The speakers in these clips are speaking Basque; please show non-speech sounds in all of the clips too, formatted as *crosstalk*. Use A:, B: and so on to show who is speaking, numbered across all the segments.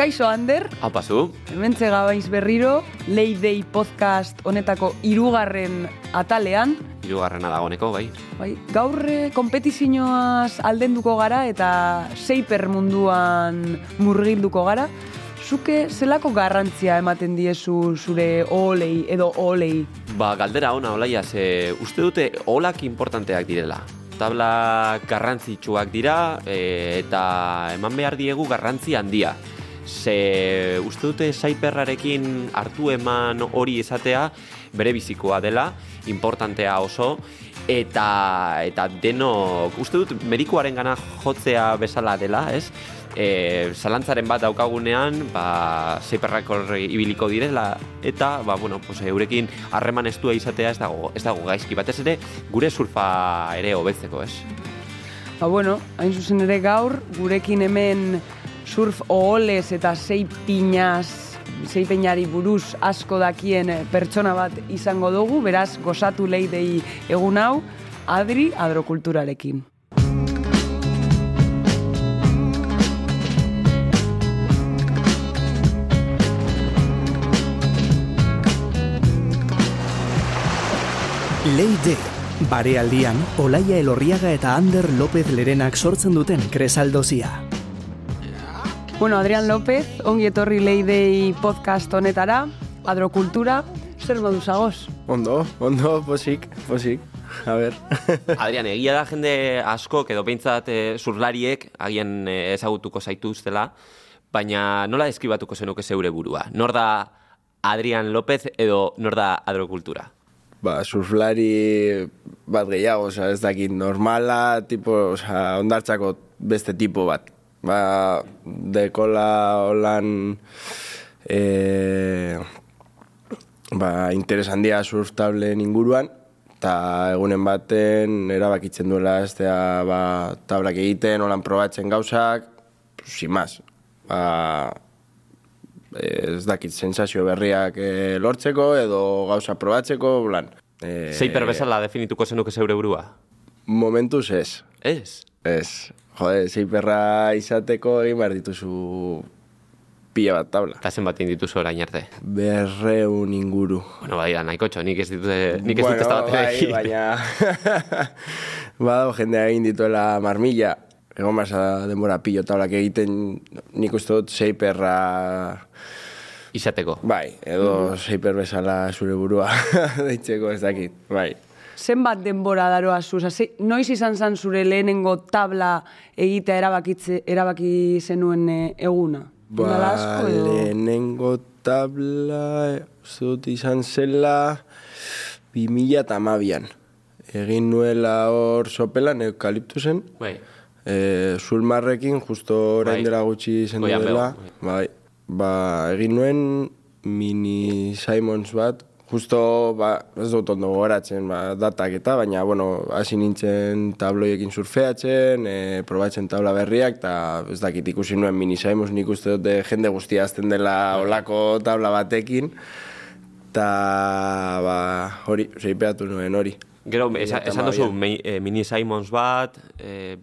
A: Kaixo Ander,
B: Aupazu,
A: hementze gabaiz berriro, Day podcast honetako irugarren atalean,
B: hirugarrena dagoeneko, bai.
A: bai, gaur eh, kompetizioaz aldenduko gara eta seiper munduan murgilduko gara. Zuke zelako garrantzia ematen diezu zure olei edo olei?
B: Ba, galdera ona olaia, ze uste dute olak importanteak direla. Tabla garrantzitsuak dira e, eta eman behar diegu garrantzi handia. Ze uste dute saiperrarekin hartu eman hori izatea bere bizikoa dela, importantea oso, eta eta denok uste dut medikuaren gana jotzea bezala dela, ez? E, zalantzaren bat daukagunean, ba, zeiperrak ibiliko direla, eta, ba, bueno, pues, eurekin harreman estua izatea ez dago, ez dago gaizki, batez ere gure surfa ere hobetzeko, ez?
A: Ba bueno, hain zuzen ere gaur, gurekin hemen surf oholez eta seipinaz, seipeinari buruz asko dakien eh, pertsona bat izango dugu, beraz gozatu leidei egun hau, Adri Adrokulturarekin.
C: Leide, barealdian, Olaia Elorriaga eta Ander López Lerenak sortzen duten kresaldozia.
A: Bueno, Adrian López, ongi etorri leidei podcast honetara, Adrokultura, zer modu zagoz?
D: Ondo, ondo, posik, posik. A ber. *laughs*
B: Adrian, egia da jende asko, edo behintzat e, zurlariek, agian e, ezagutuko zaituztela, baina nola deskribatuko zenuke zeure burua? Nor da Adrian López edo nor da adrokultura?
D: ba, surflari bat gehiago, oza, ez dakit normala, tipo, oza, ondartzako beste tipo bat. Ba, dekola holan e, ba, interes handia surf tablen inguruan, eta egunen baten erabakitzen duela da, ba, tablak egiten, holan probatzen gauzak, sin más. Ba, ez dakit sensazio berriak eh, lortzeko edo gauza probatzeko, blan. Eh,
B: Zeiper bezala definituko zenuke zeure burua?
D: Momentuz ez.
B: Ez?
D: Ez. Jode, zeiperra izateko egin behar dituzu pila bat tabla.
B: Eta zenbat dituzu orain arte?
D: Berreun inguru.
B: Bueno, bai, da, nahiko txo, nik ez ditute, nik ez dut da bat
D: bai, baina... *laughs* Badago jendea egin dituela marmilla. Egon basa denbora pillo tablak egiten nik uste dut zeiperra...
B: Izateko.
D: Bai, edo zeiper bezala zure burua *laughs* deitzeko ez dakit, bai.
A: Zenbat denbora daroa zu? Ze- noiz izan zan zure lehenengo tabla egitea erabakitze, erabaki zenuen eh, eguna?
D: Ba,
A: edo?
D: lehenengo tabla, dut izan zela, 2000 eta amabian. Egin nuela hor sopelan, eukaliptusen,
B: Bai.
D: e, zulmarrekin, justo orain
B: Bai.
D: dela gutxi zen
B: Goian
D: dela.
B: bego,
D: Bai. Ba, egin nuen mini Simons bat, justo, ba, ez dut ondo gogoratzen, ba, datak eta, baina, bueno, hasi nintzen tabloiekin surfeatzen, e, probatzen tabla berriak, eta ez dakit ikusi nuen mini Simons, nik uste dut eh, jende guztia azten dela olako tabla batekin, eta, ba, hori, seipeatu nuen hori.
B: Gero, esa, esan duzu, eh, mini Simons bat, eh,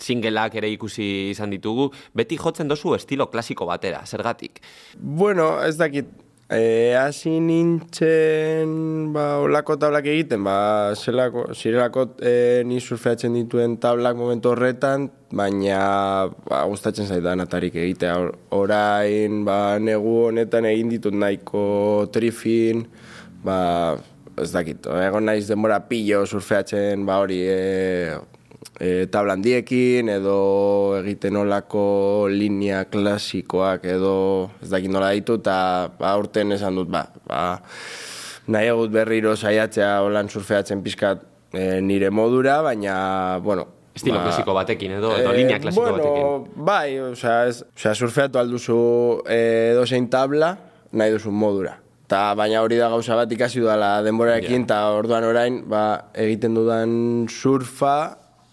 B: singleak ere ikusi izan ditugu, beti jotzen dozu estilo klasiko batera, zergatik.
D: Bueno, ez dakit, e, hasi nintzen, ba, olako tablak egiten, ba, zelako, zirelako e, ni surfeatzen dituen tablak momentu horretan, baina ba, gustatzen zaidan atarik egitea. Or- Orain, ba, negu honetan egin ditut nahiko trifin, ba, ez dakit, egon naiz denbora pillo surfeatzen, ba, hori, e, e, tabla handiekin edo egiten olako linea klasikoak edo ez dakit nola ditu eta ba, aurten esan dut ba, ba nahi egut berriro saiatzea holan surfeatzen pizkat e, nire modura, baina bueno,
B: Estilo
D: ba,
B: klasiko batekin edo, edo linea klasiko
D: bueno,
B: batekin.
D: Bai, osea, ez, osea, surfeatu alduzu e, edozein tabla, nahi duzun modura. Ta, baina hori da gauza bat ikasi dudala denborarekin, eta orduan orain, ba, egiten dudan surfa,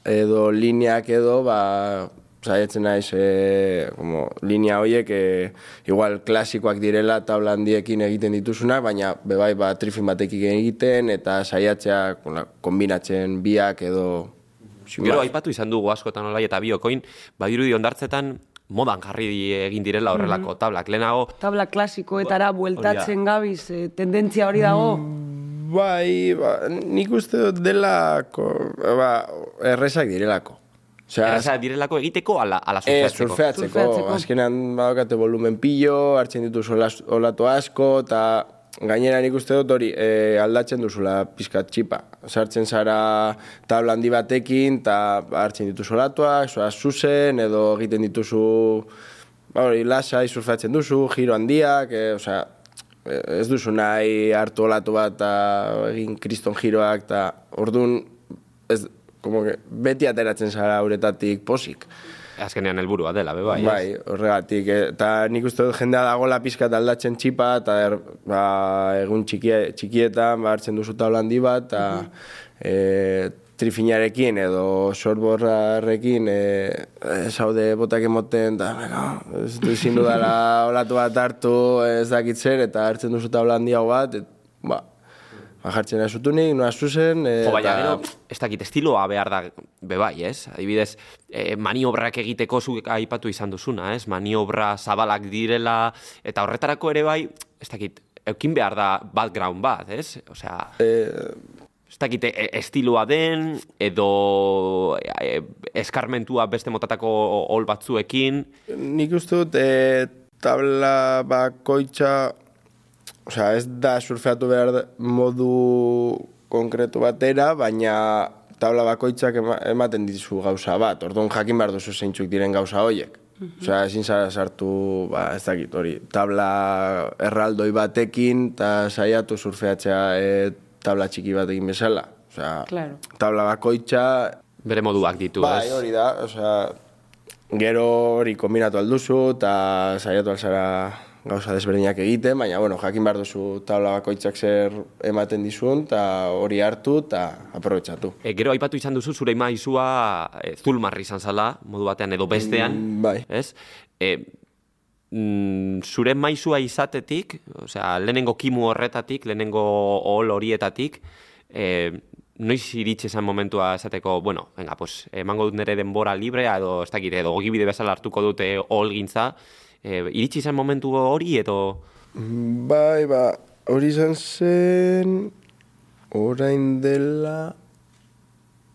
D: edo lineak edo, ba, saiatzen naiz, e, como, linea horiek, e, igual klasikoak direla tabla handiekin egiten dituzunak, baina bebai ba, trifin batekin egiten, eta saiatzea kombinatzen biak edo...
B: Gero aipatu izan dugu askotan olai eta biokoin, badirudi ondartzetan modan jarri egin direla horrelako tablak. Lehenago,
A: Tabla klasikoetara bueltatzen gabiz, eh, tendentzia hori dago.
D: Bai, ba, nik uste dut delako, ba, errezak direlako. Osea,
B: erraza direlako egiteko ala, ala
D: Eh,
B: surfeatzeko.
D: surfeatzeko.
A: Surfeatzeko.
D: Azkenean badakate volumen pillo, hartzen dituz olas- olatu asko, eta gainera nik uste dut hori eh, aldatzen duzula pizkat txipa. Sartzen zara tabla handi batekin, eta hartzen dituz olatuak, zoaz zuzen, edo egiten dituzu ba, hori lasai surfeatzen duzu, giro handiak, eh, osea, ez duzu nahi hartu olatu bat eta egin kriston giroak, eta orduan ez, como que, beti ateratzen zara uretatik posik.
B: Azkenean helburua dela, be bai.
D: Bai, horregatik, eh, eta nik uste dut jendea dagoela pizkat aldatzen txipa, eta er, ba, egun txikie, txikietan ba, hartzen duzu tabla handi bat, eta e, trifinarekin edo sorborrarekin e, e, zaude botak emoten, eta venga, ez du ezin dudala *laughs* olatu bat hartu, ez dakit zer, eta hartzen duzu tabla handiago bat, et, ba, ba, jartzen azutunik, noa zuzen, e,
B: Jo, baina
D: eta-
B: gero, ez dakit, estiloa behar da bebai, ez? Adibidez, eh, maniobrak egiteko zuk aipatu izan duzuna, ez? Maniobra zabalak direla, eta horretarako ere bai, ez dakit, eukin behar da background bat, ez? Osea, ez dakit, e- estiloa den, edo e, eskarmentua beste motatako ol batzuekin,
D: Nik uste dut e, tabla bakoitza, osea, ez da surfeatu behar modu konkretu batera, baina tabla bakoitzak ema- ematen dizu gauza bat. Orduan jakin behar duzu zeintzuk diren gauza horiek. Osea, ezin zara sartu, ba, ez dakit, hori, tabla erraldoi batekin, eta saiatu surfeatzea e, tabla txiki batekin bezala. Osea,
A: Claro.
D: tabla bakoitza
B: bere moduak ditu,
D: Bai,
B: ez?
D: hori da, osea, gero hori kombinatu alduzu eta saiatu alzara gauza desberdinak egiten, baina, bueno, jakin behar duzu tabla bakoitzak zer ematen dizun, eta hori hartu eta aprobetsatu.
B: E, gero aipatu izan duzu zure maizua e, zulmarri izan zala, modu batean edo bestean,
D: Mm, bai.
B: ez? E, mm, zure maizua izatetik, osea, lehenengo kimu horretatik, lehenengo ol horietatik, e, noiz iritsi zen momentua esateko, bueno, venga, pues, emango dut nire denbora librea edo, ez dakit, edo ogibide bezala hartuko dute ol gintza, e, iritsi zen momentu hori edo...
D: Bai, ba, hori izan zen orain dela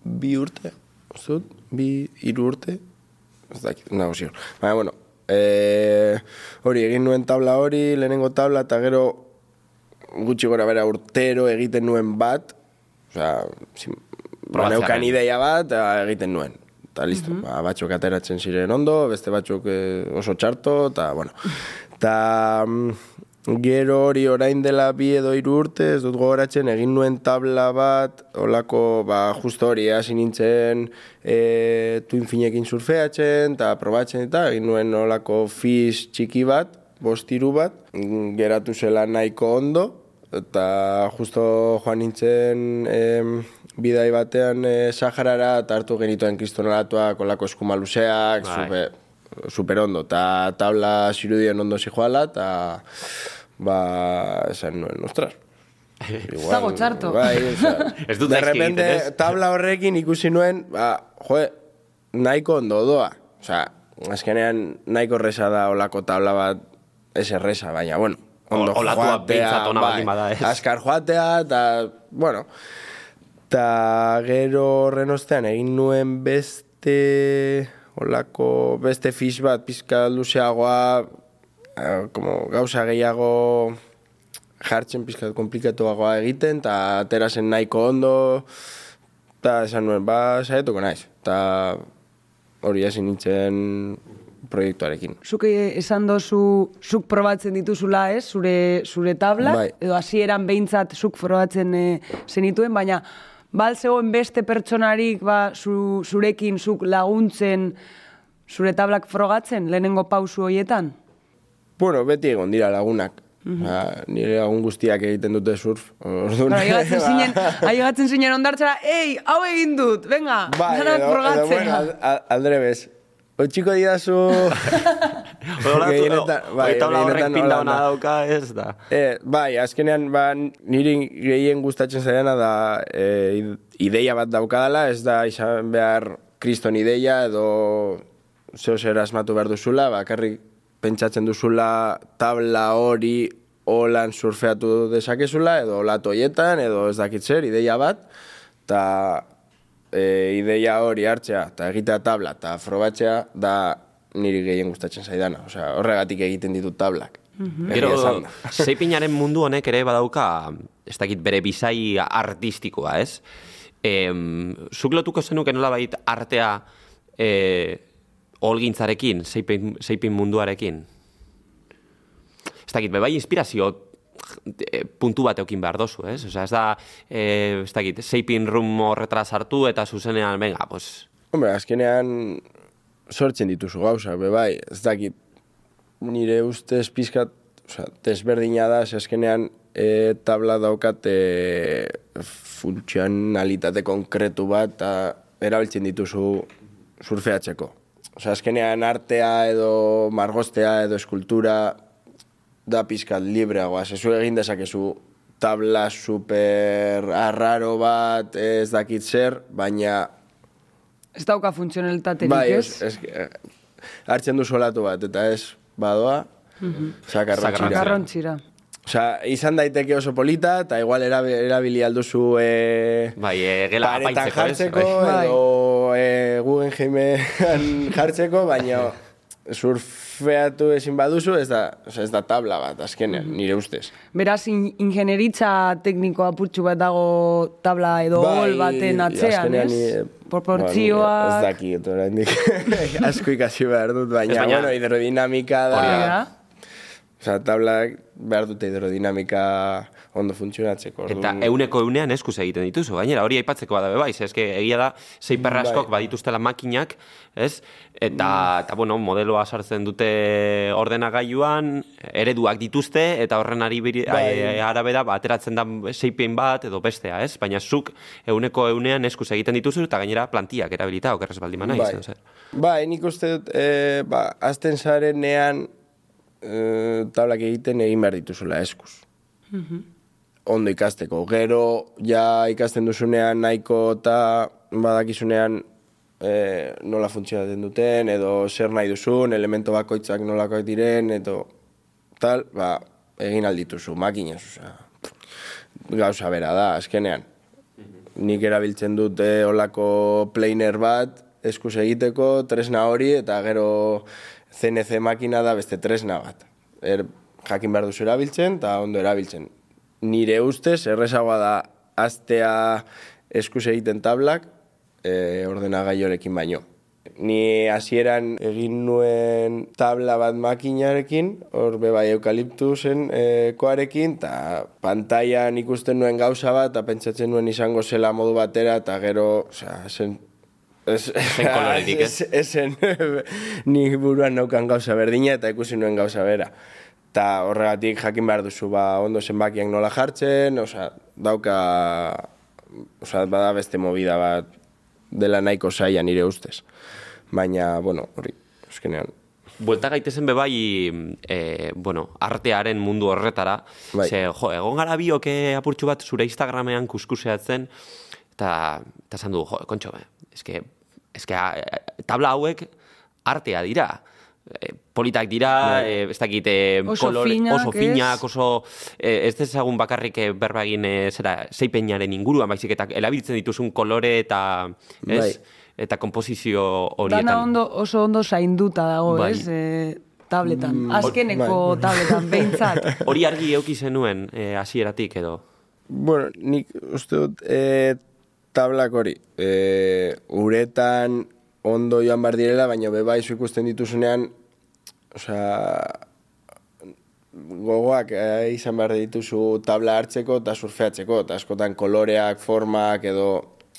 D: bi urte, zut, bi hiru urte, ez dakit, nago ziur. Baina, bueno, e, hori egin nuen tabla hori, lehenengo tabla, eta gero gutxi gora bera urtero egiten nuen bat, osea, zin, ba, neukan ideia bat, egiten nuen. Eta listo, ba, batzuk ateratzen ziren ondo, beste batzuk eh, oso txarto, eta, bueno. Eta mm, gero hori orain dela bi edo hiru urte, ez dut gogoratzen, egin nuen tabla bat, olako, ba, justo hori, hasi nintzen e, tuin finekin surfeatzen, eta probatzen eta, egin nuen olako fish txiki bat, bostiru bat, geratu zela nahiko ondo, eta justo joan nintzen em, bidai batean e, Saharara eta hartu genituen kristonalatuak, olako eskuma luzeak,
B: Bai.
D: Super, super ondo, eta tabla zirudien ondo zijoala, eta ba, esan nuen, ostras. Igual,
A: dago txarto.
D: Bai, osea, *laughs*
B: Ez dut
D: de repente, tabla horrekin ikusi nuen, ba, joe, nahiko ondo doa. Osea, azkenean nahiko erresa da olako tabla bat, ez erresa, baina, bueno, ondo
B: Ol- olatua
D: joatea, bai,
B: bada, ez?
D: azkar joatea, eta, bueno, eta gero horren ostean egin nuen beste, olako, beste fish bat, pizka luzeagoa, eh, como gauza gehiago jartzen pizkat komplikatuagoa egiten, eta atera zen nahiko ondo, eta esan nuen, ba, saietuko naiz. Eta hori hasi nintzen proiektuarekin.
A: Zuk eh, esan dozu, zuk probatzen dituzula, ez, zure, zure tabla,
D: Bai.
A: edo hasieran behintzat zuk probatzen e, zenituen, baina bal zegoen beste pertsonarik ba, zu, zurekin zuk laguntzen zure tablak frogatzen, lehenengo pausu hoietan?
D: Bueno, beti egon dira lagunak. Ba, nire lagun guztiak egiten dute surf. Orduan,
A: ailegatzen
D: ba,
A: zinen, ailegatzen zinen ondartzara, ei, hau egin dut, venga,
D: Bai,
A: danak
D: edo, edo, bueno, al- al- aldrebes. Otxiko didazu... *laughs* Gehienetan- bai,
B: tabla horrek pinta
D: hola
B: ona
D: da.
B: dauka, ez da.
D: Eh, bai, azkenean ba, niri gehien gustatzen zaidana da id- ideia bat daukadala, ez da izan behar kriston ideia edo zeo zer asmatu behar duzula, bakarrik pentsatzen duzula tabla hori holan surfeatu dezakezula, edo olatu hoietan, edo ez dakit zer, ideia bat, eta e, ideia hori hartzea, eta egitea tabla, eta frobatzea, da niri gehien gustatzen zaidana. Osea, horregatik egiten ditut tablak. Egia
B: Gero,
D: esanda. *laughs*
B: zeipinaren mundu honek ere badauka, ez dakit bere bizai artistikoa, ez? Em, zuk lotuko zenuke nola bait artea e, holgintzarekin, zeipin, zeipin munduarekin? Ez dakit, bebai inspirazio e, puntu bat eukin behar dozu, ez? Osea, ez da, e, ez dakit, zeipin room horretara sartu eta zuzenean, venga, pues,
D: Hombre, azkenean sortzen dituzu gauzak, be bai, ez dakit nire ustez pizkat, osea, desberdina da, ze azkenean e, tabla daukat e, funtzionalitate konkretu bat, eta erabiltzen dituzu surfeatzeko. Osea, azkenean artea edo margostea edo eskultura da pizkat libreagoa, zezu egin dezakezu tabla super arraro bat, ez dakit zer, baina
A: Ez dauka funtzionalitaterik,
D: Bai,
A: ez?
D: ez, eh, hartzen du solatu bat, eta ez badoa, sakarratxira.
B: Sakarratxira.
A: Garrontzira.
D: Osea, izan daiteke oso polita, eta igual erabi- erabili alduzu e,
B: bai, e, gela
D: paretan jartzeko,
A: Bai.
D: edo e, Guggenheimen jartzeko, baina *laughs* surfeatu ezin baduzu, ez da, ez da tabla bat, azkenean, nire ustez.
A: Beraz, in, ingenieritza tekniko apurtxu bat dago tabla edo hol baten atzean,
D: Bai, azkenean
A: ez?
D: ni- Ba, Ez
A: Proportzioak...
D: dakit, oraindik *laughs* asko ikasi behar dut, baina,
B: Ez, baina-
D: bueno, hidrodinamika da...
B: Hori
A: da.
D: Osa, tablak behar dute hidrodinamika ondo funtzionatzeko.
B: Eta
D: orduan-
B: euneko eunean eskuz egiten dituzu, gainera hori aipatzeko bada bai, eske egia da sei perra askok
D: Bai.
B: badituztela makinak, ez? Eta, eta bueno, modeloa sartzen dute ordenagailuan, ereduak dituzte, eta horren ari biri,
D: Bai.
B: ai- arabera ba, ateratzen da seipen bat edo bestea, ez? Baina zuk euneko eunean eskuz egiten dituzu, eta gainera plantiak erabilita, okerrez baldin manaiz.
D: bai. bai, nik uste dut, e, ba, azten zarenean e, tablak egiten egin behar dituzula eskuz. Ondo ikasteko. Gero, ja ikasten duzunean nahiko eta badakizunean e, nola funtzionatzen duten, edo zer nahi duzun, elemento bakoitzak nolakoak diren, edo tal, ba, egin aldituzu, makinez, osea, gauza bera da, azkenean. Nik erabiltzen dut eh, olako planer bat, eskuz egiteko, tresna hori, eta gero CNC makina da beste tresna bat. Er, jakin behar duzu erabiltzen, eta ondo erabiltzen. Nire ustez, errezagoa da aztea eskuz egiten tablak, e, ordenagailorekin baino. Ni hasieran egin nuen tabla bat makinarekin, hor be bai eukaliptusen e, koarekin, eta pantailan ikusten nuen gauza bat, eta pentsatzen nuen izango zela modu batera, eta gero, osea, zen... Ez,
B: Zen kolorerik, *laughs* ez?
D: ez, zen, *laughs* ni buruan naukan gauza berdina, eta ikusi nuen gauza bera. Eta horregatik jakin behar duzu, ba, ondo zenbakiak nola jartzen, osea, dauka, osea, bada beste movida bat dela nahiko zaila nire ustez. Baina, bueno, hori, eskenean,
B: Buelta gaitezen be bai, e, bueno, artearen mundu horretara.
D: Bai.
B: Ze, jo, egon gara bioke apurtxu bat zure Instagramean kuskuseatzen, eta eta esan du, jo, kontxo, be, eske, eske a- tabla hauek artea dira. E, politak dira, e, ez dakit, e,
A: Oso finak,
B: oso finak, oso, e, ez dezagun bakarrik e, berba egin, e, zera, zeipeinaren inguruan, baizik, eta erabiltzen dituzun kolore eta, ez,
D: Bai.
B: eta komposizio horietan.
A: Dana ondo, oso ondo zainduta dago,
B: Bai.
A: ez? E, tabletan.
D: Mm,
A: Azkeneko
D: bai.
A: tabletan, *laughs* behintzat.
B: Hori argi euki zenuen eh, hasieratik edo.
D: Bueno, nik uste dut e, tablak hori. E, uretan ondo joan bar direla, baina bebai zu ikusten dituzunean, osea, gogoak e, izan behar dituzu tabla hartzeko eta surfeatzeko, eta askotan koloreak, formak edo...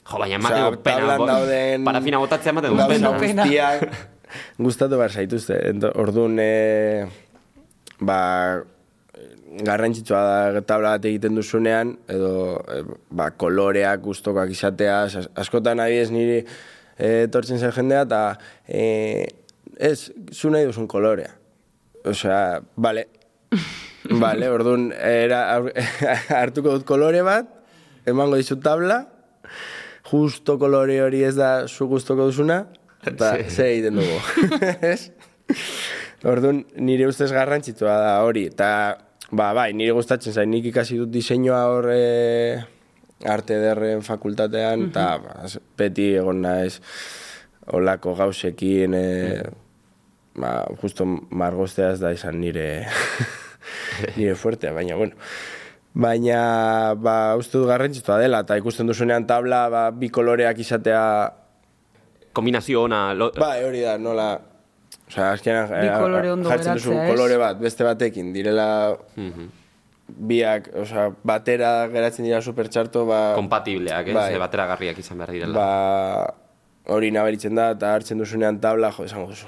B: Jo, baina ematen du pena.
D: tablan
B: bo-
D: dauden
B: Parafina botatzea ematen du pena.
A: pena.
D: guztiak gustatu behar zaituzte. Orduan, e, ba, garrantzitsua da tabla bat egiten duzunean, edo e, ba, koloreak gustokoak izatea, as- askotan adibidez niri etortzen zen jendea, eta e, ez, zu nahi duzun kolorea. Osea, bale, *laughs* bale, orduan era, *laughs* hartuko dut kolore bat, emango dizut tabla, justo kolore hori ez da zu gustoko duzuna, Eta *laughs* ze egiten dugu. Orduan, nire ustez garrantzitsua da hori. Eta, ba, bai, nire gustatzen zain, nik ikasi dut diseinua hor eh, arte derren fakultatean, eta ba, beti egon naiz olako gauzekin, eh, ba, justo margostea ez da izan nire, *laughs* nire fuertea, baina, bueno. Baina, ba, uste dut garrantzitsua dela, eta ikusten duzunean tabla, ba, bi koloreak izatea,
B: Kombinazio ona, lo,
D: Bai, hori da, nola... Azkenan
A: Bi kolore ondo
D: jartzen duzu
A: ez?
D: kolore bat, beste batekin, direla biak, osea, batera geratzen dira supertxarto, ba...
B: kompatibleak, ez?
D: Bai.
B: Bateragarriak izan behar direla.
D: ba hori nabaritzen da, eta hartzen duzunean tabla, jo, esango duzu,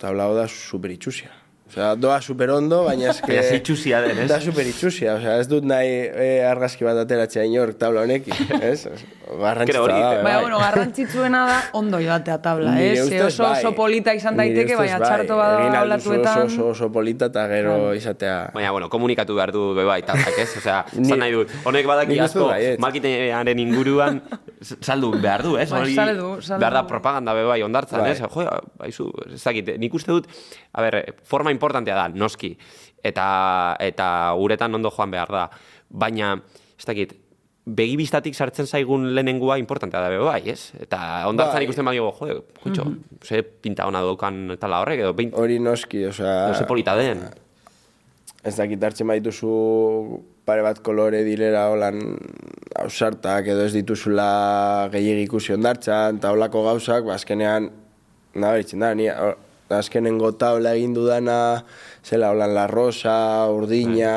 D: tabla hau da super itxusia. Osea, doa super ondo, baina eske... *laughs*
B: Baina ze itxusia den, ez?
D: Da super itxusia, osea, ez dut nahi e, argazki bat ateratzea inork tabla honekin, *laughs* ez? Garrantzitsua
B: hori,
D: da,
B: eh,
A: Baina,
D: bai.
A: bueno, garrantzitsuena da ondo joatea tabla, ez? Ze oso, oso
D: bai.
A: polita izan daiteke, baina
D: bai.
A: txarto bada
D: duzu
A: hablatuetan...
D: Oso, oso, oso polita eta gero izatea...
B: Baina, bueno, komunikatu behar du be bai, tablak, ez? Osea, *laughs*
D: Ni-
B: zan nahi dut, honek badaki asko, marketingaren inguruan, saldu behar du, ez?
A: Bai, saldu, saldu.
B: Behar da propaganda be bai, ondartzan,
D: Bai.
B: ez? Jo, baizu, ez dakit, nik uste dut, a ber, forma importantea da, noski, eta, eta uretan ondo joan behar da. Baina, ez dakit, begibistatik sartzen zaigun lehenengua importantea da be bai, ez? Eta ondartzan
D: Bai.
B: ikusten badio, jo, kutxo, ze pinta ona daukan tala horrek, edo behin,
D: Hori noski, osea...
B: ze polita den.
D: Ez dakit hartzen badituzu pare bat kolore dilera holan ausartak edo ez dituzula gehiagik ikusi ondartzan, eta holako gauzak, ba, azkenean, nabaritzen da, ni azkenengo taula egin dudana, zela holan la rosa, urdina,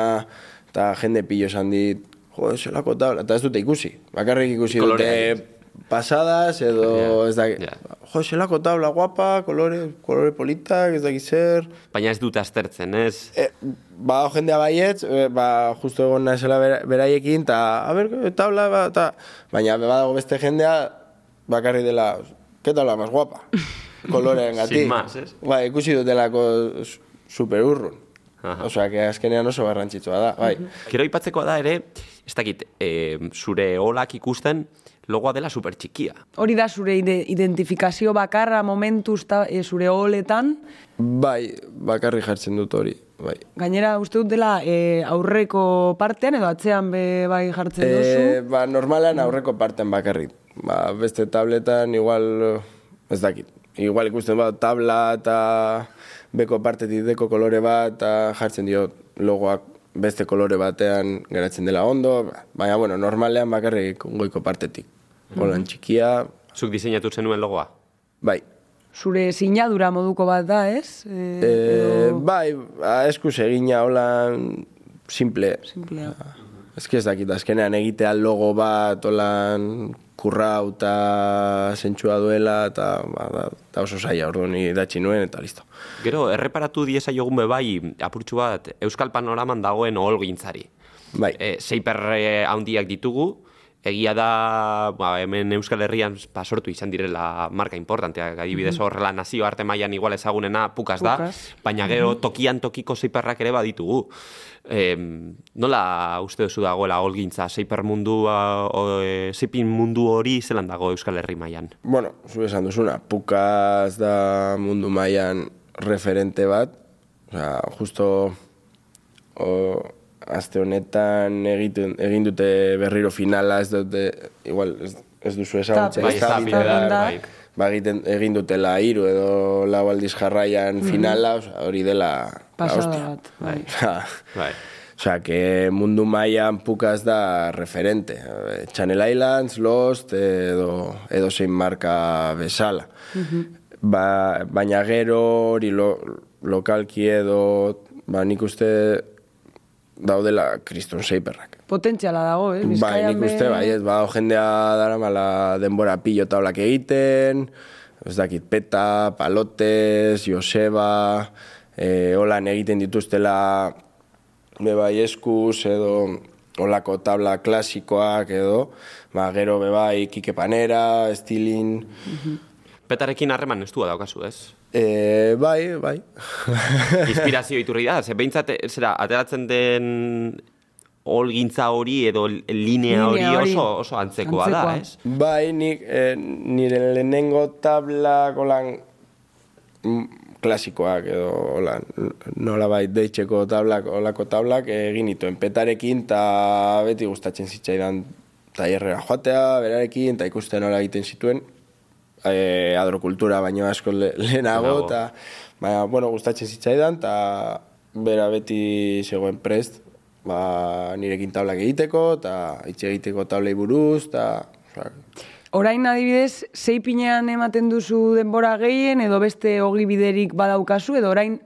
D: eta jende pillo esan dit, jo, zelako taula, eta ez dute ikusi, bakarrik ikusi
B: Kolorea
D: dute pasadas edo
B: Ja,
D: ez da,
B: ja.
D: jo, zelako taula guapa, kolore, kolore politak, ez dakit zer,
B: Baina ez dut aztertzen, ez?
D: E, ba, jendea baietz, e, ba, justo egon naizela bera- beraiekin, eta, a ber, ke tabla, ba, ta, baina badago beste jendea, bakarri dela, ke tabla más guapa, *laughs* kolorean gati.
B: Sin más, ez?
D: Ba, ikusi dutelako su- super urrun.
B: Aha.
D: Osea, que azkenean oso garrantzitsua da, bai.
B: Gero ipatzekoa da ere, ez dakit, e, zure olak ikusten logoa dela super txikia.
A: Hori da zure ide- identifikazio bakarra momentuz ta, e, zure oletan.
D: Bai, bakarri jartzen dut hori, bai.
A: Gainera, uste dut dela e, aurreko partean edo atzean be bai jartzen
D: E,
A: duzu.
D: ba, normalan aurreko parten bakarrik. Ba, beste tabletan igual, ez dakit. Igual ikusten bat tabla eta beko partetik deko kolore bat eta jartzen dio logoak beste kolore batean geratzen dela ondo. Baina, bueno, normalean bakarrik goiko partetik. Holan txikia,
B: Zuk diseinatu zenuen logoa.
D: bai.
A: Zure sinadura moduko bat da, ez? E,
D: E, bai, ba, eskuz egina holan simple.
A: Simplea.
D: Ez ez dakit, azkenean egitea logo bat, holan kurrau eta zentsua duela, eta ba, da, da oso zaila orduan idatzi nuen, eta listo.
B: Gero, erreparatu diesa jogun bai, apurtxu bat, Euskal Panoraman dagoen oholgintzari.
D: Bai,
B: E, seiper handiak ditugu, egia da, ba, hemen Euskal Herrian ba, sortu izan direla marka importanteak, adibidez horrela nazio arte mailan igual ezagunena pukas da,
A: Pukas.
B: baina gero tokian tokiko seiperrak ere baditugu. E, nola uste duzu dagoela holgintza, seiper mundua, o, e, mundu hori zelan dago Euskal Herri mailan?
D: bueno, zu esan duzuna, pukaz da mundu mailan referente bat, osea, justo o, aste honetan egiten, egin dute berriro finala, ez dute, igual, ez, ez duzu ezagutzen.
B: Bai, ez da
A: Bai, da.
B: bai.
D: ba, egiten, egin dutela hiru edo lau aldiz jarraian finala, osea, hori dela la
A: Pasada
D: hostia.
A: bat, bai. *laughs*
B: Bai.
D: Osea, que mundu mailan pukaz da referente. Channel Islands, Lost, edo, edo zein marka bezala. ba, baina gero hori lo, lokalki edo, ba, nik uste daudela kriston seiperrak.
A: Potentziala dago, eh?
D: Bai,
A: Bizkaian
D: nik
A: be-
D: uste, bai, ez, ba, jendea dara mala denbora pillo taulak egiten, ez dakit, peta, palotes, Joseba, e, holan egiten dituztela bebai eskuz edo olako tabla klasikoak edo, ba, gero bebai Kike Panera, Estilin,
B: Petarekin harreman estua daukazu, ez?
D: E, bai, bai. *laughs*
B: Inspirazio iturri da, ze behintzat, zera, ateratzen den olgintza hori edo linea hori oso, oso antzekoa, da,
A: Antzekoa.
B: ez?
D: Bai, nik, eh, nire lehenengo tablak olan mm, klasikoak edo hola, nola bai deitzeko tablak, olako tablak egin nituen petarekin eta beti gustatzen zitzaidan tailerrera joatea, berarekin, eta ikusten nola egiten zituen, e, adrokultura baino asko le, lehenago, eta baina, bueno, gustatzen zitzaidan, eta bera beti zegoen prest, ba, nirekin tablak egiteko, eta hitz egiteko tablei buruz, eta...
A: Orain adibidez, sei pinean ematen duzu denbora gehien, edo beste ogi biderik badaukazu, edo orain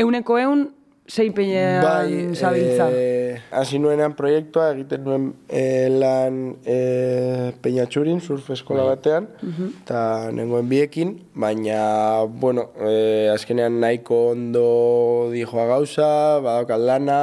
A: euneko eun sei pinean
D: Bai,
A: zabiltza.
D: eh, hasi nuenean proiektua egiten nuen eh, lan eh, Peñatxurin, surf eskola batean, eta nengoen biekin, baina, bueno, eh, azkenean nahiko ondo dijoa gauza, badaukat lana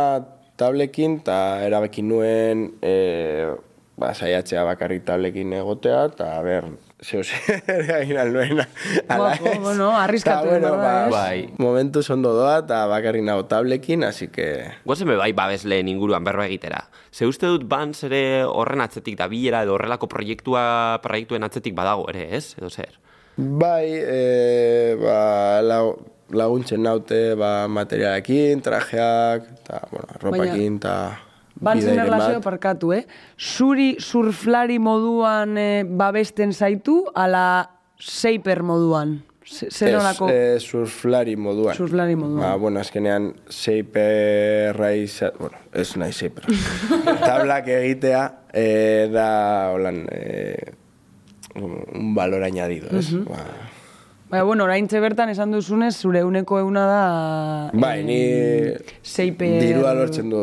D: tablekin, eta erabekin nuen eh, ba, saiatzea bakarrik tablekin egotea, eta ber, zeo zer *laughs* egin alnuen.
A: Guapo, bueno, arriskatu egin behar da, ez?
B: Bai.
D: Momentu ondo doa, eta bakarrik nago tablekin, así que...
B: Guazen bai babesleen inguruan berba egitera. Ze uste dut Bans ere horren atzetik da bilera edo horrelako proiektua, proiektuen atzetik badago ere, ez? Edo zer?
D: Bai, e, ba, lau- laguntzen naute ba, materialekin, trajeak, eta, bueno, ropakin, eta
A: Bantzen erlazio parkatu, eh? Zuri surflari moduan eh, babesten zaitu, ala seiper moduan. Z- Zer
D: Ez, eh, surflari moduan.
A: Surflari moduan.
D: Ba, bueno, azkenean seiperra izan, bueno, ez nahi seiperra. *laughs* Tablak egitea eh, da, holan, eh, un valor añadido, ez? ba,
A: Baina, bueno, orain bertan esan duzunez, zure euneko euna da...
D: bai, ni
A: seiper...
D: dirua lortzen du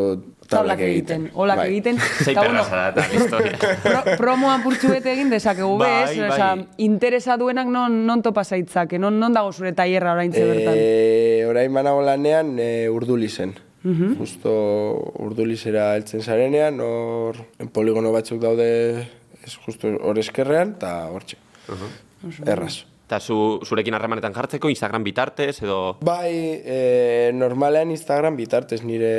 A: tablak egiten. Olak
D: Bai.
A: egiten. *laughs*
B: Zei
A: Eta, bueno,
B: perra zara historia. *laughs*
A: pro, promoan purtsu bete egin dezakegu
B: Bai,
A: bez,
B: bai.
A: Osa, interesa duenak non, non topa zaitzake, non, non dago zure tailerra orain bertan.
D: E, orain banago lanean e, urdulizen. Justo urdulizera heltzen zarenean, hor poligono batzuk daude ez justo hor eskerrean, eta hortxe. Erraz.
B: Eta zu, zurekin harremanetan jartzeko, Instagram bitartez edo...
D: Bai, e, normalean Instagram bitartez nire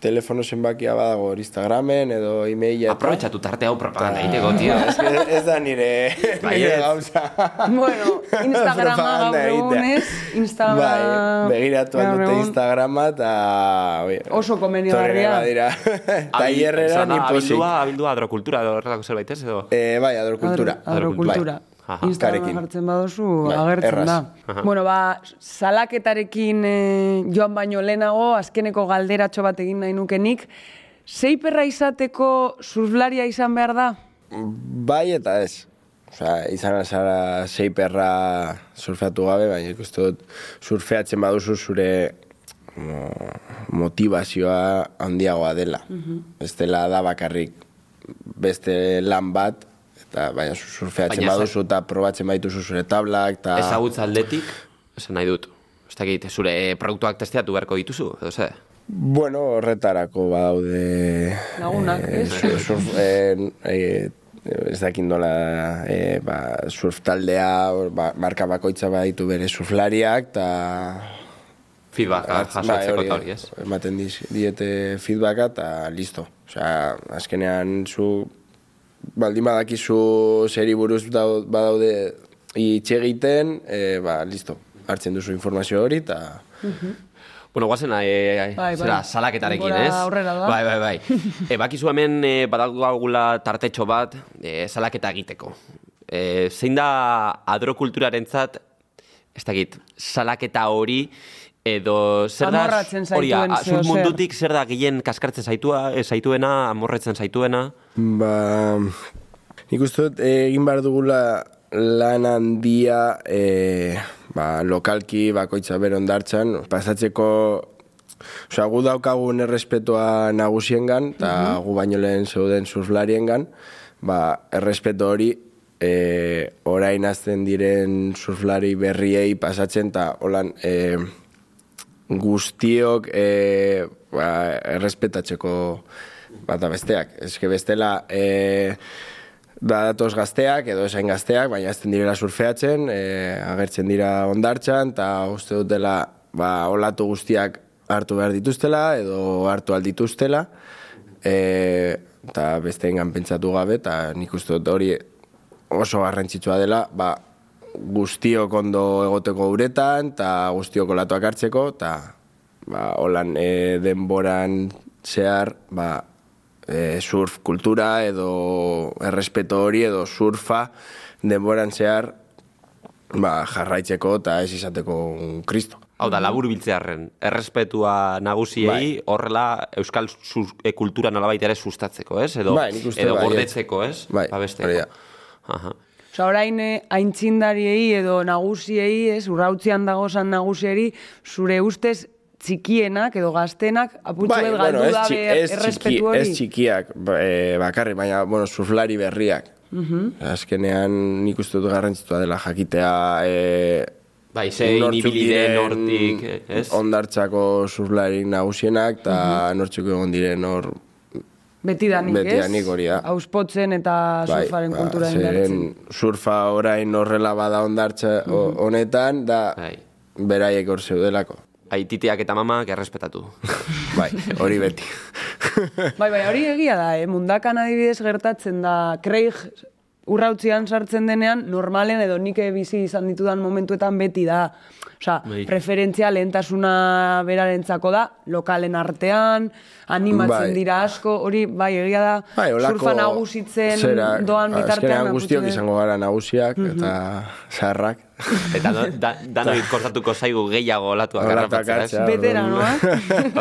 D: telefono zenbakia badago Instagramen edo e-maila. eta-
B: Aprobetxatu tarte hau propaganda egiteko, tio. *laughs*
D: Ez, ez da nire, *laughs*
B: Bai,
D: nire gauza.
A: Bueno, *laughs* Instagrama gaur egunez, Instagram-
D: Bai, begiratu
A: egun.
D: Instagrama eta...
A: Oso komenigarria.
D: torri badira. Tailerrera ni posik.
B: Abildua, abildua adrokultura edo horrelako zerbait ez edo...
D: Eh, bai, adrokultura.
A: Adro- Adrokultura.
B: Bai. Aha.
A: Instagrama
D: Karekin.
A: jartzen baduzu,
D: Bai,
A: agertzen
D: erraz.
A: da. Bueno, ba, salaketarekin eh, joan baino lehenago, azkeneko galderatxo bat egin nahi nukenik, Seiperra izateko surflaria izan behar da?
D: Bai eta ez. Osea, izan azara seiperra surfeatu gabe, baina ikuste dut surfeatzen baduzu zure mo- motivazioa handiagoa dela. Ez dela da bakarrik beste lan bat, eta baina surfeatzen
B: Baina
D: baduzu eta probatzen baituzu zure tablak, eta...
B: Ezagutza aldetik, esan nahi dut. Ez dakit, zure eh, produktuak testeatu beharko dituzu, edo ze?
D: Bueno, horretarako badaude...
A: Lagunak,
D: eh,
A: ez?
D: sur- surf, eh, eh, ez dakit nola eh, ba, surf taldea, ba, marka bakoitza baditu bere surflariak, eta...
B: Feedback
D: Atz- bai,
B: jasotzeko eta hori, ez?
D: Ematen diete feedbacka eta listo. Osea, azkenean zu baldin badakizu zeri buruz dau- badaude hitz egiten, e, ba, listo. Hartzen duzu informazio hori eta...
B: Bueno, guazen, e,
A: Bai, bai.
B: zera, salaketarekin,
A: Denbora
B: ez?
A: aurrera doa.
B: Bai, bai, bai. *laughs* e, bakizu hemen e, badagula tartetxo bat e, salaketa egiteko. E, zein da adrokulturarentzat, ez dakit, salaketa hori, edo zer da... Hori,
A: zer.
B: mundutik zer da gehien kaskartzen zaitua, e, zaituena, amorretzen zaituena?
D: Ba, nik uste dut eh, egin behar dugula lan handia e, ba, lokalki bakoitza bere ondartzan, pasatzeko Osea, gu daukagun errespetoa nagusiengan, eta gu baino lehen zeuden surflariengan, ba, errespeto hori e, orain azten diren surflari berriei pasatzen, eta holan e, guztiok e, ba, errespetatzeko bata besteak. Que bestela e, da datoz gazteak edo esain gazteak, baina azten direla surfeatzen, e, agertzen dira ondartzan, eta uste dutela ba, olatu guztiak hartu behar dituztela edo hartu aldituztela e, eta beste engan pentsatu gabe eta nik uste dut hori oso garrantzitsua dela ba, guztiok ondo egoteko uretan eta guztiok olatuak hartzeko eta ba, holan e, denboran zehar ba, e, surf kultura edo errespeto hori edo surfa denboran zehar ba, jarraitzeko eta ez izateko kristo.
B: Hau da, labur biltzearen, errespetua nagusiei,
D: Bai.
B: horrela euskal su, e, kultura nolabait ere sustatzeko, ez? Edo,
D: Bai,
B: edo
D: bai,
B: gordetzeko, ez?
D: Bai,
B: Babesteko.
D: hori da.
B: Aha.
A: Osa, orain eh, aintzindariei edo nagusiei, ez, urrautzian dagozan nagusieri, zure ustez txikienak edo gaztenak aputxu
D: Bai,
A: bet
D: bueno,
A: galdu
D: ez,
A: dabe
D: txi, ez, txiki,
A: errespetu hori.
D: ez txikiak e, bakarrik, baina bueno, surflari berriak. Azkenean nik uste dut garrantzitua dela jakitea e,
B: Bai, zein
D: nortzuk
B: ibili den
D: diren
B: hortik, ez?
D: Ondartzako surflarik nagusienak eta nortzuk egon diren hor
A: Beti danik, ez?
D: Betidanik hori da.
A: Auspotzen eta surfaren kultura
D: Bai, zeren
A: indartzen.
D: surfa orain horrela bada ondartza o- honetan, da
B: Bai.
D: beraiek hor zeudelako.
B: Aititeak eta mamak errespetatu. *laughs*
D: Bai, hori beti.
A: Bai, bai, hori egia da, eh? mundakan adibidez gertatzen da, Craig urrautzian sartzen denean, normalen edo nik bizi izan ditudan momentuetan beti da, Osea,
B: Bai.
A: preferentzia lehentasuna berarentzako da, lokalen artean, animatzen
D: Bai.
A: dira asko, hori, bai, egia da,
D: Bai, olako
A: surfa nagusitzen
D: zera,
A: doan bitartean.
D: azkenean guztiok izango gara nagusiak eta zaharrak.
B: Eta no, da, danoi kostatuko zaigu gehiago olatuak harrapatzea, ez?
D: hartzea.
A: Veteranoak.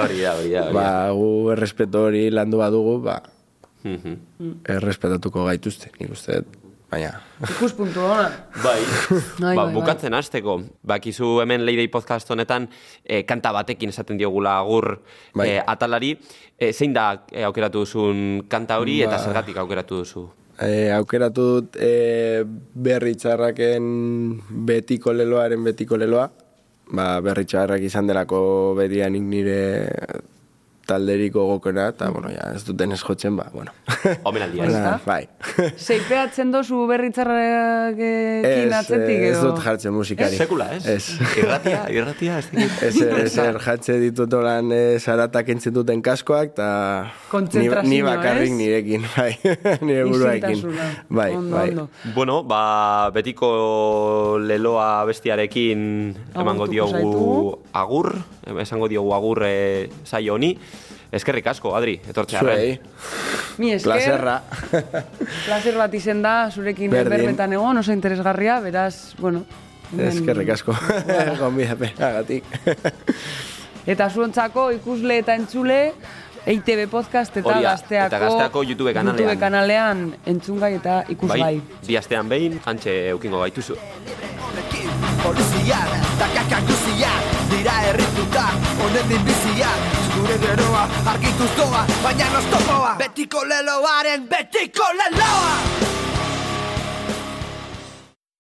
B: Hori da, hori da.
D: Ba, gu errespeto hori landu badugu, ba,
B: Mhm.
D: errespetatuko gaituzte, nik uste. Baina,
A: Ikuspuntu ona. *laughs*
B: Bai,
A: Bai,
B: ba,
A: bai,
B: bukatzen hasteko, bakizu hemen Leidei podcast honetan e, kanta batekin esaten diogula agur
D: Bai.
B: e, atalari, e, zein da e, aukeratu duzun kanta hori eta
D: Ba.
B: zergatik aukeratu duzu?
D: e, aukeratu dut e, berri txarraken betiko leloaren betiko leloa. Ba, berri txarrak izan delako bedianik nire talderiko gokena, eta, bueno, ja, ez duten ez jotzen, ba, bueno. *laughs*
B: Omenaldia, ez?
A: Ezta?
D: bai. *laughs*
A: Seipeatzen dozu berritzarrakekin
D: Ez,
A: atzetik
D: ez
A: edo...
D: dut jartzen musikari.
B: Sekula, ez?
D: Ez.
B: Irratia, *laughs* irratia, ez dakit.
D: Ez, ez, ez, jatze ditut olan e, zaratak entzun duten kaskoak, eta ni,
A: Kontzentrazioa,
D: ni bakarrik
A: ez?
D: nirekin, bai, nire buruarekin.
A: Isiltasuna.
D: Bai,
A: ondo,
D: bai.
A: Ondo.
B: Bueno, ba, betiko leloa bestiarekin emango diogu agur, esango diogu agur e, saio honi. Eskerrik asko, Adri, etortzearren.
D: Zuei,
A: Mi esker,
D: plazerra. *laughs*
A: placer bat izen da, zurekin berbetan egon, oso interesgarria, beraz, bueno...
D: Eskerrik asko, *laughs* gonbidapenagatik. *laughs*
A: Eta zuontzako ikusle eta entzule, EITB podcast eta
B: Hori da,
A: gazteako,
B: eta Gazteako YouTube kanalean.
A: YouTube kanalean entzungai eta ikusgai.
B: Bai, bi astean behin, antxe eukingo gaituzu.
E: Poliziak, takaka guziak, dira erritutak, honetik biziak, gure geroa, argituz doa, baina nostopoa, betiko leloaren betiko leloa!